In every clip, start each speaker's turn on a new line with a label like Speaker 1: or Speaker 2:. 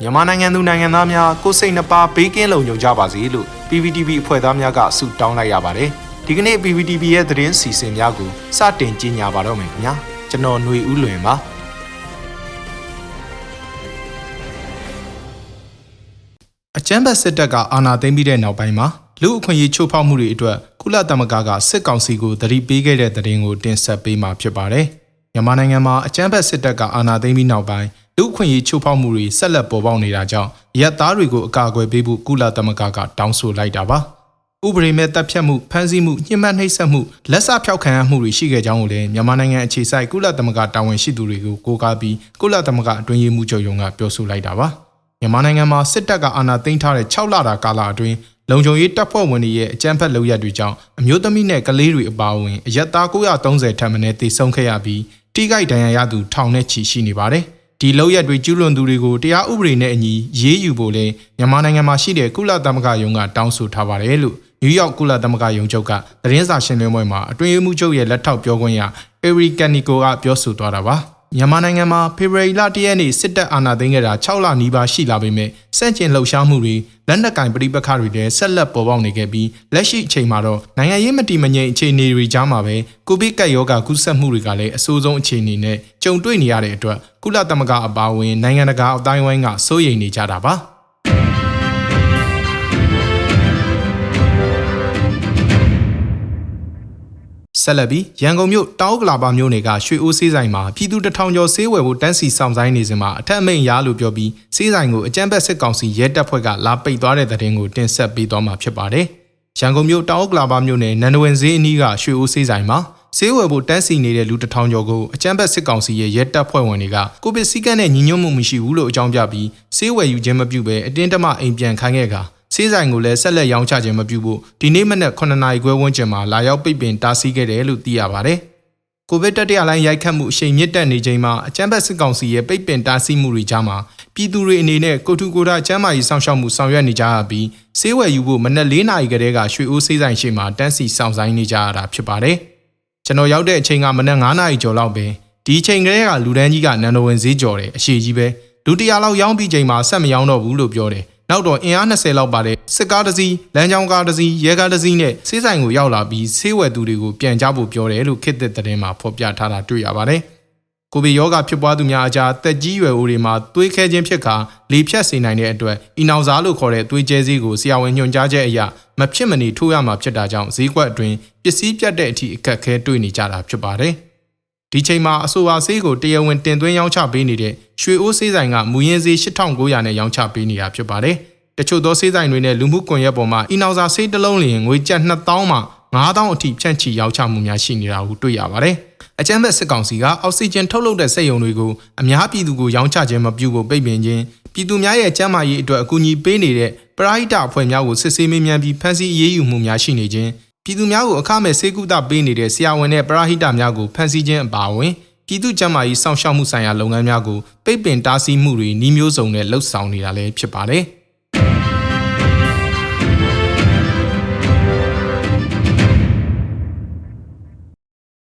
Speaker 1: မြန်မာနိုင်ငံသူနိုင်ငံသားများကိုယ်စိတ်နှပါဘေးကင်းလုံခြုံကြပါစေလို့ PPTV အဖွဲ့သားများကဆုတောင်းလိုက်ရပါတယ်ဒီကနေ့ PPTV ရဲ့သတင်းစီစဉ်များကိုစတင်ကြီးညာပါတော့မယ်ခင်ဗျာကျွန်တော်ຫນွေဦးလွင်ပါအချမ်းဘတ်စစ်တပ်ကအာဏာသိမ်းပြီးတဲ့နောက်ပိုင်းမှာလူအခွင့်အရေးချိုးဖောက်မှုတွေအတွက်ကုလသမဂ္ဂကစစ်ကောင်စီကိုတတိပေးခဲ့တဲ့သတင်းကိုတင်ဆက်ပေးမှာဖြစ်ပါတယ်မြန်မာနိုင်ငံမှာအကြမ်းဖက်စစ်တပ်ကအာဏာသိမ်းပြီးနောက်ပိုင်း လူအခွင့်အရေးချိုးဖောက်မှုတွေဆက်လက်ပေါ်ပေါက်နေတာကြောင့်ရက်သားတွေကိုအကာအကွယ်ပေးဖို့ကုလသမဂ္ဂကတောင်းဆိုလိုက်တာပါဥပဒေမဲ့တပ်ဖြတ်မှုဖမ်းဆီးမှုညှဉ်းပန်းနှိပ်စက်မှုလက်စဖျောက်ခံရမှုတွေရှိခဲ့ကြောင်းကိုလည်းမြန်မာနိုင်ငံအခြေစိုက်ကုလသမဂ္ဂတာဝန်ရှိသူတွေကိုကိုးကားပြီးကုလသမဂ္ဂအတွင်းရေးမှူးချုပ်ရုံးကပြောဆိုလိုက်တာပါမြန်မာနိုင်ငံမှာစစ်တပ်ကအာဏာသိမ်းထားတဲ့6လတာကာလအတွင်းလုံခြုံရေးတပ်ဖွဲ့ဝင်တွေရဲ့အကြမ်းဖက်လုပ်ရက်တွေကြောင့်အမျိုးသမီးနဲ့ကလေးတွေအပါအဝင်အရက်သား930ထပ်မံတေဆုံးခဲ့ရပြီးတိကြိုက်ဒဏ်ရာရသူထောင်နဲ့ချီရှိနေပါတယ်။ ဒီလောက်ရက်တွေကျူးလွန်သူတွေကိုတရားဥပဒေနဲ့အညီရေးယူဖို့လဲမြန်မာနိုင်ငံမှာရှိတဲ့ကုလသမဂ္ဂယုံကတောင်းဆိုထားပါတယ်လို့နယူးယောက်ကုလသမဂ္ဂယုံချုပ်ကသတင်းစာရှင်းလင်းပွဲမှာအတွင်းရေးမှူးချုပ်ရဲ့လက်ထောက်ပြောခွင့်ရအေရီကန်နီကိုကပြောဆိုသွားတာပါ။ မြန်မာနိုင်ငံမှာဖေဖော်ဝါရီလ၁ရက်နေ့စစ်တပ်အာဏာသိမ်းခဲ့တာ6လနီးပါးရှိလာပေမဲ့စန့်ကျင်လှုပ်ရှားမှုတွေလက်နက်ကင်ပဋိပက္ခတွေလည်းဆက်လက်ပေါ်ပေါက်နေခဲ့ပြီးလက်ရှိအချိန်မှာတော့နိုင်ငံရေးမတည်မငြိမ်အခြေအနေတွေကြားမှာပဲကိုဗစ်ကပ်ရောဂါကူးစက်မှုတွေကလည်းအဆိုးဆုံးအခြေအနေနဲ့ကြုံတွေ့နေရတဲ့အတွက်ကုလသမဂ္ဂအပါအဝင်နိုင်ငံတကာအတိုင်းဝိုင်းကစိုးရိမ်နေကြတာပါ။ ဆက်လက်ပြီးရန်ကုန်မြို့တောင်ကလာပါမြို့နယ်ကရွှေအိုးဆေးဆိုင်မှာပြည်သူတထောင်ကျော်ဆေးဝယ်ဖို့တန်းစီဆောင်ဆိုင်နေစဉ်မှာအထက်အမိန်ရလို့ပြောပြီးဆေးဆိုင်ကိုအကြမ်းဖက်စစ်ကောင်စီရဲတပ်ဖွဲ့ကလာပိတ်သွားတဲ့တဲ့တင်ကိုတင်ဆက်ပေးသွားမှာဖြစ်ပါတယ်။ရန်ကုန်မြို့တောင်ကလာပါမြို့နယ်နန္ဒဝင်ဈေးအနီးကရွှေအိုးဆေးဆိုင်မှာဆေးဝယ်ဖို့တန်းစီနေတဲ့လူတထောင်ကျော်ကိုအကြမ်းဖက်စစ်ကောင်စီရဲ့ရဲတပ်ဖွဲ့ဝင်တွေကကိုဗစ်စည်းကမ်းနဲ့ညီညွတ်မှုမရှိဘူးလို့အကြောင်းပြပြီးဆေးဝယ်ယူခြင်းမပြုဘဲအတင်းတမအိမ်ပြန်ခိုင်းခဲ့က ဆေးဆိုင်ကိုလည်းဆက်လက်ရောင်းချခြင်းမပြုဖို့ဒီနေ့မနက်9နာရီခွဲဝန်းကျင်မှာလာရောက်ပိတ်ပင်တားဆီးခဲ့တယ်လို့သိရပါတယ်။ကိုဗစ်တတိယလိုင်းရိုက်ခတ်မှုအရှိန်မြင့်တက်နေချိန်မှာအကြမ်းဖက်စစ်ကောင်စီရဲ့ပိတ်ပင်တားဆီးမှုတွေကြားမှာပြည်သူတွေအနေနဲ့ကိုထုကိုတာကျမ်းမာရေးဆောင်ရှောက်မှုဆောင်ရွက်နေကြရပြီးဆေးဝယ်ယူဖို့မနက်၄နာရီကတည်းကရွှေအိုးဆေးဆိုင်ရှိမှတန်းစီဆောင်ဆိုင်နေကြရတာဖြစ်ပါတယ်။ကျွန်တော်ရောက်တဲ့အချိန်ကမနက်9နာရီကျော်လောက်ပဲဒီအချိန်ကလေးကလူတန်းကြီးကနန္ဒဝင်ဈေးကြော်တယ်အရှိကြီးပဲလူတရာလောက်ရောင်းပြီးချိန်မှာဆက်မရောင်းတော့ဘူးလို့ပြောတယ် နောက်တော့အင်အား20လောက်ပါတဲ့စစ်ကားတစ်စီးလမ်းကြောင်းကားတစ်စီးရဲကားတစ်စီးနဲ့ဆေးဆိုင်ကိုရောက်လာပြီးဆေးဝယ်သူတွေကိုပြန်ကြဖို့ပြောတယ်လို့ခေတ်သစ်သတင်းမှာဖော်ပြထားတာတွေ့ရပါတယ်။ကိုဗစ်ရောဂါဖြစ်ပွားသူများအကြားတက်ကြီးရွယ်အိုတွေမှာသွေးခဲခြင်းဖြစ်ခါလေဖြတ်စေနိုင်တဲ့အတွက်အီနောင်စားလို့ခေါ်တဲ့သွေးကျဲစည်းကိုဆရာဝန်ညွှန်ကြားချက်အရမဖြစ်မနေထိုးရမှာဖြစ်တာကြောင့်ဈေးကွက်အတွင်းပစ္စည်းပြတ်တဲ့အထိအခက်အခဲတွေ့နေကြတာဖြစ်ပါတယ်။ ဒီချိန်မှာအဆိုပါဆေးကိုတရားဝင်တင်သွင်းရောင်းချပေးနေတဲ့ရွှေအိုးဆေးဆိုင်ကမူရင်းဆေး8900နဲ့ရောင်းချပေးနေတာဖြစ်ပါတယ်။တချို့သောဆေးဆိုင်တွေနဲ့လူမှုကွန်ရက်ပေါ်မှာအီနောင်စာဆေးတစ်လုံးလျင်ငွေကျပ်2000မှ9000အထိဖြန့်ချီရောင်းချမှုများရှိနေတာကိုတွေ့ရပါတယ်။အကြမ်းဖက်စစ်ကောင်စီကအောက်ဆီဂျင်ထုတ်လုပ်တဲ့စက်ရုံတွေကိုအများပြည်သူကိုရောင်းချခြင်းမပြုဖို့ပိတ်ပင်ခြင်းပြည်သူများရဲ့ကျန်းမာရေးအတွက်အကူအညီပေးနေတဲ့ပရိဟိတအဖွဲ့များကိုစစ်ဆေးမေးမြန်းပြီးဖမ်းဆီးအရေးယူမှုများရှိနေခြင်း ပြည်သူများကိုအခမဲ့ဆေးကုသပေးနေတဲ့ဆရာဝန်နဲ့ပရဟိတများကိုဖန်ဆီးခြင်းအပါအဝင်ပြည်သူ့ကျန်းမာရေးစောင့်ရှောက်မှုဆိုင်ရာလုပ်ငန်းများကိုပိတ်ပင်တားဆီးမှုတွေနှီးမျိုးစုံနဲ့လှုပ်ဆောင်နေတာလည်းဖြစ်ပါတယ်။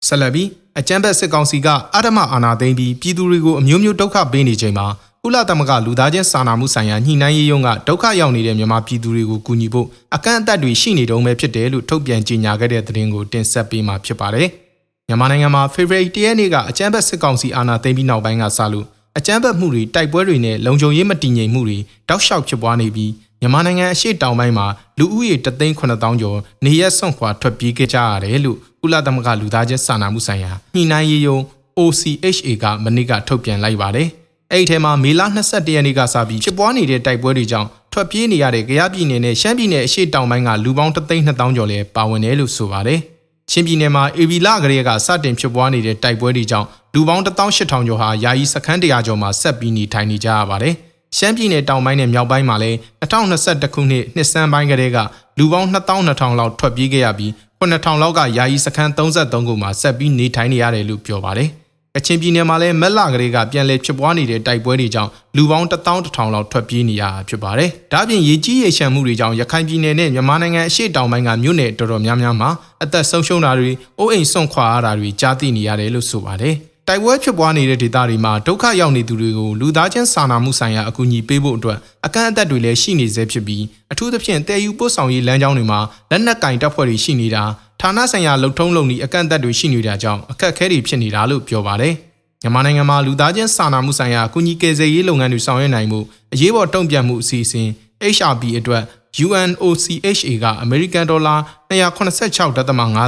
Speaker 1: ဆက်လက်ပြီးအကြမ်းဖက်စစ်ကောင်စီကအဓမ္မအာဏာသိမ်းပြီးပြည်သူတွေကိုအမျိုးမျိုးဒုက္ခပေးနေချိန်မှာ ကုလသမဂ္ဂလူသားချင်းစာနာမှုဆိုင်ရာညှိနှိုင်းရေးရုံးကဒုက္ခရောက်နေတဲ့မြန်မာပြည်သူတွေကိုကူညီဖို့အကန့်အသတ်တွေရှိနေတုံးပဲဖြစ်တယ်လို့ထုတ်ပြန်ကြေညာခဲ့တဲ့သတင်းကိုတင်ဆက်ပေးမှာဖြစ်ပါတယ်။မြန်မာနိုင်ငံမှာ February 10ရက်နေ့ကအကြမ်းဖက်စစ်ကောင်စီအာဏာသိမ်းပြီးနောက်ပိုင်းကစလို့အကြမ်းဖက်မှုတွေတိုက်ပွဲတွေနဲ့လုံခြုံရေးမတည်ငြိမ်မှုတွေတောက်လျှောက်ဖြစ်ပွားနေပြီးမြန်မာနိုင်ငံအရှေ့တောင်ပိုင်းမှာလူဦးရေ3,900ကျော်နေရက်ဆွန့်ခွာထွက်ပြေးခဲ့ကြရတယ်လို့ကုလသမဂ္ဂလူသားချင်းစာနာမှုဆိုင်ရာညှိနှိုင်းရေးရုံး OCHA ကမနေ့ကထုတ်ပြန်လိုက်ပါတယ်။ အဲ့ဒီထဲမှာမေလ22ရက်နေ့ကစပြီးဖြစ်ပွားနေတဲ့တိုက်ပွဲတွေကြောင့်ထွက်ပြေးနေရတဲ့ကြရပြည်နယ်နဲ့ရှမ်းပြည်နယ်အရှေ့တောင်ပိုင်းကလူပေါင်း3,200ကျော်လည်းပါဝင်တယ်လို့ဆိုပါတယ်။ချင်းပြည်နယ်မှာအေဗီလာကလေးကစတင်ဖြစ်ပွားနေတဲ့တိုက်ပွဲတွေကြောင့်လူပေါင်း18,000ကျော်ဟာယာယီစခန်းတရာကျော်မှာဆက်ပြီးနေထိုင်နေကြရပါတယ်။ရှမ်းပြည်နယ်တောင်ပိုင်းနဲ့မြောက်ပိုင်းမှာလည်း2021ခုနှစ်နှစ်စန်းပိုင်းကလေးကလူပေါင်း2200လောက်ထွက်ပြေးခဲ့ရပြီး9000လောက်ကယာယီစခန်း33ခုမှာဆက်ပြီးနေထိုင်နေရတယ်လို့ပြောပါတယ်။ ကချင်ပြည်နယ်မှာလည်းမက်လာကလေးကပြန်လည်ဖြစ်ပွားနေတဲ့တိုက်ပွဲတွေကြောင့်လူပေါင်း1000လောက်ထွက်ပြေးနေရတာဖြစ်ပါတယ်။ဒါ့ပြင်ရေကြီးရေရှမ်းမှုတွေကြောင့်ရခိုင်ပြည်နယ်နဲ့မြန်မာနိုင်ငံအရှေ့တောင်ပိုင်းကမြို့နယ်တော်တော်များများမှာအသက်ဆုံးရှုံးတာတွေ၊အိုးအိမ်ဆွန့်ခွာရတာတွေကြားသိနေရတယ်လို့ဆိုပါတယ်တိုက်ပွဲဖြစ်ပွားနေတဲ့ဒေသတွေမှာဒုက္ခရောက်နေသူတွေကိုလူသားချင်းစာနာမှုဆိုင်ရာအကူအညီပေးဖို့အတွက်အကန့်အသတ်တွေလည်းရှိနေသေးဖြစ်ပြီးအထူးသဖြင့်တည်ယူပို့ဆောင်ရေးလမ်းကြောင်းတွေမှာလက်နက်ကင်တပ်ဖွဲ့တွေရှိနေတာ ဌာနဆိုင်ရာလုံထုံးလုံနည်းအကန့်အသတ်တွေရှိနေတာကြောင့်အခက်အခဲတွေဖြစ်နေတာလို့ပြောပါတယ်မြန်မာနိုင်ငံမှာလူသားချင်းစာနာမှုဆိုင်ရာအကူအညီကယ်ဆယ်ရေးလုပ်ငန်းတွေဆောင်ရွက်နိုင်မှုအရေးပေါ်တုံ့ပြန်မှုအစီအစဉ် HRB အတွက် UNOCHA ကအမေရိကန်ဒေါ်လာ286.5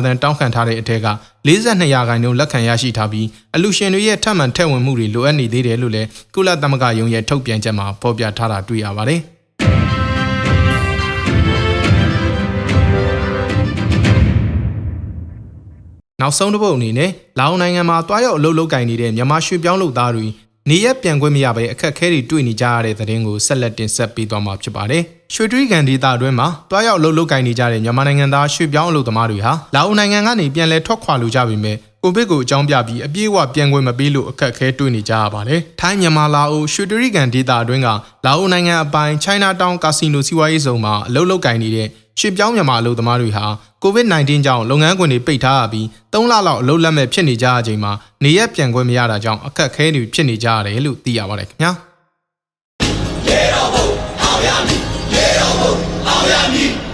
Speaker 1: သန်းတောင်းခံထားတဲ့အထက်က42ရာခိုင်နှုန်းလက်ခံရရှိထားပြီးအလူရှင်တွေရဲ့ထပ်မံထည့်ဝင်မှုတွေလိုအပ်နေသေးတယ်လို့လည်းကုလသမဂ္ဂရုံးရဲ့ထုတ်ပြန်ချက်မှာဖော်ပြထားတာတွေ့ရပါတယ်။ နောက်ဆုံးတစ်ပုတ်အနေနဲ့လာအိုနိုင်ငံမှာတွားရောက်အလုပ်လုပ်ကင်နေတဲ့မြန်မာရွှေပြောင်းလုပ်သားတွေနေရက်ပြန်ခွင့်မရဘဲအခက်အခဲတွေတွေ့နေကြရတဲ့သတင်းကိုဆက်လက်တင်ဆက်ပေးသွားမှာဖြစ်ပါတယ်။ရွှေတွီကန်ဒေတာအတွင်းမှာတွားရောက်လှုပ်လှုပ်ကိုင်နေကြတဲ့မြန်မာနိုင်ငံသားရွှေပြောင်းအလုပ်သမားတွေဟာလာအိုနိုင်ငံကနေပြန်လည်ထွက်ခွာလိုကြပေမဲ့ကိုဗစ်ကိုအကြောင်းပြပြီးအပြည့်အဝပြန်ခွင့်မပေးလို့အခက်အခဲတွေ့နေကြရပါတယ်။ထိုင်းမြန်မာလာအိုရွှေတွီကန်ဒေတာအတွင်းကလာအိုနိုင်ငံအပိုင်း China Town ကာစီနိုစီးပွားရေးဇုံမှာအလုပ်လုပ်ကိုင်နေတဲ့ ရွှေပြောင်းမြန်မာအလုပ်သမားတွေဟာ COVID-19 ကြောင့်လုပ်ငန်းခွင်တွေပိတ်ထားရပြီး၃လလောက်အလုပ်လက်မဲ့ဖြစ်နေကြတဲ့အချိန်မှာနေရက်ပြန်ခွင့်မရတာကြောင့်အခက်အခဲတွေဖြစ်နေကြရတယ်လို့သိရပါတယ်ခင်ဗျာ။ရေတော်ဘုံအောင်ရမည်ရေတော်ဘုံအောင်ရမည်